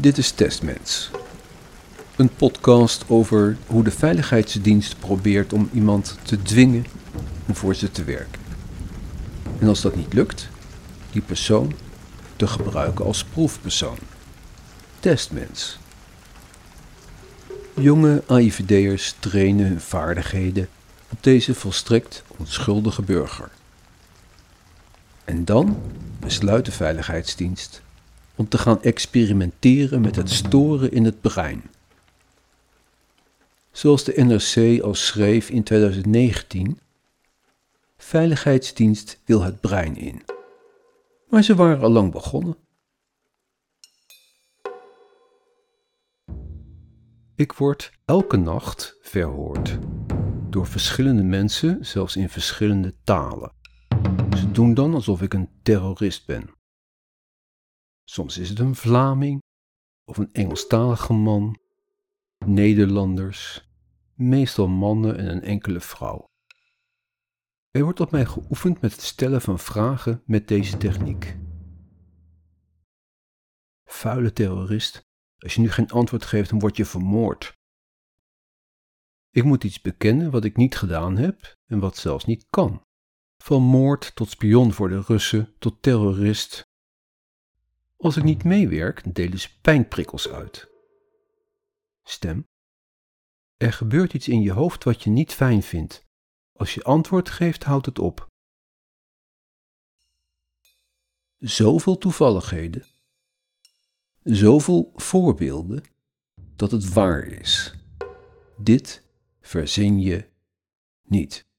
Dit is Testmens. Een podcast over hoe de veiligheidsdienst probeert om iemand te dwingen om voor ze te werken. En als dat niet lukt, die persoon te gebruiken als proefpersoon. Testmens. Jonge AIVD'ers trainen hun vaardigheden op deze volstrekt onschuldige burger. En dan besluit de Veiligheidsdienst om te gaan experimenteren met het storen in het brein. Zoals de NRC al schreef in 2019, Veiligheidsdienst wil het brein in. Maar ze waren al lang begonnen. Ik word elke nacht verhoord door verschillende mensen, zelfs in verschillende talen. Ze doen dan alsof ik een terrorist ben. Soms is het een Vlaming of een Engelstalige man, Nederlanders, meestal mannen en een enkele vrouw. Er wordt op mij geoefend met het stellen van vragen met deze techniek. Vuile terrorist, als je nu geen antwoord geeft, dan word je vermoord. Ik moet iets bekennen wat ik niet gedaan heb en wat zelfs niet kan. Van moord tot spion voor de Russen tot terrorist. Als ik niet meewerk, delen ze pijnprikkels uit. Stem. Er gebeurt iets in je hoofd wat je niet fijn vindt. Als je antwoord geeft, houdt het op. Zoveel toevalligheden, zoveel voorbeelden, dat het waar is. Dit verzin je niet.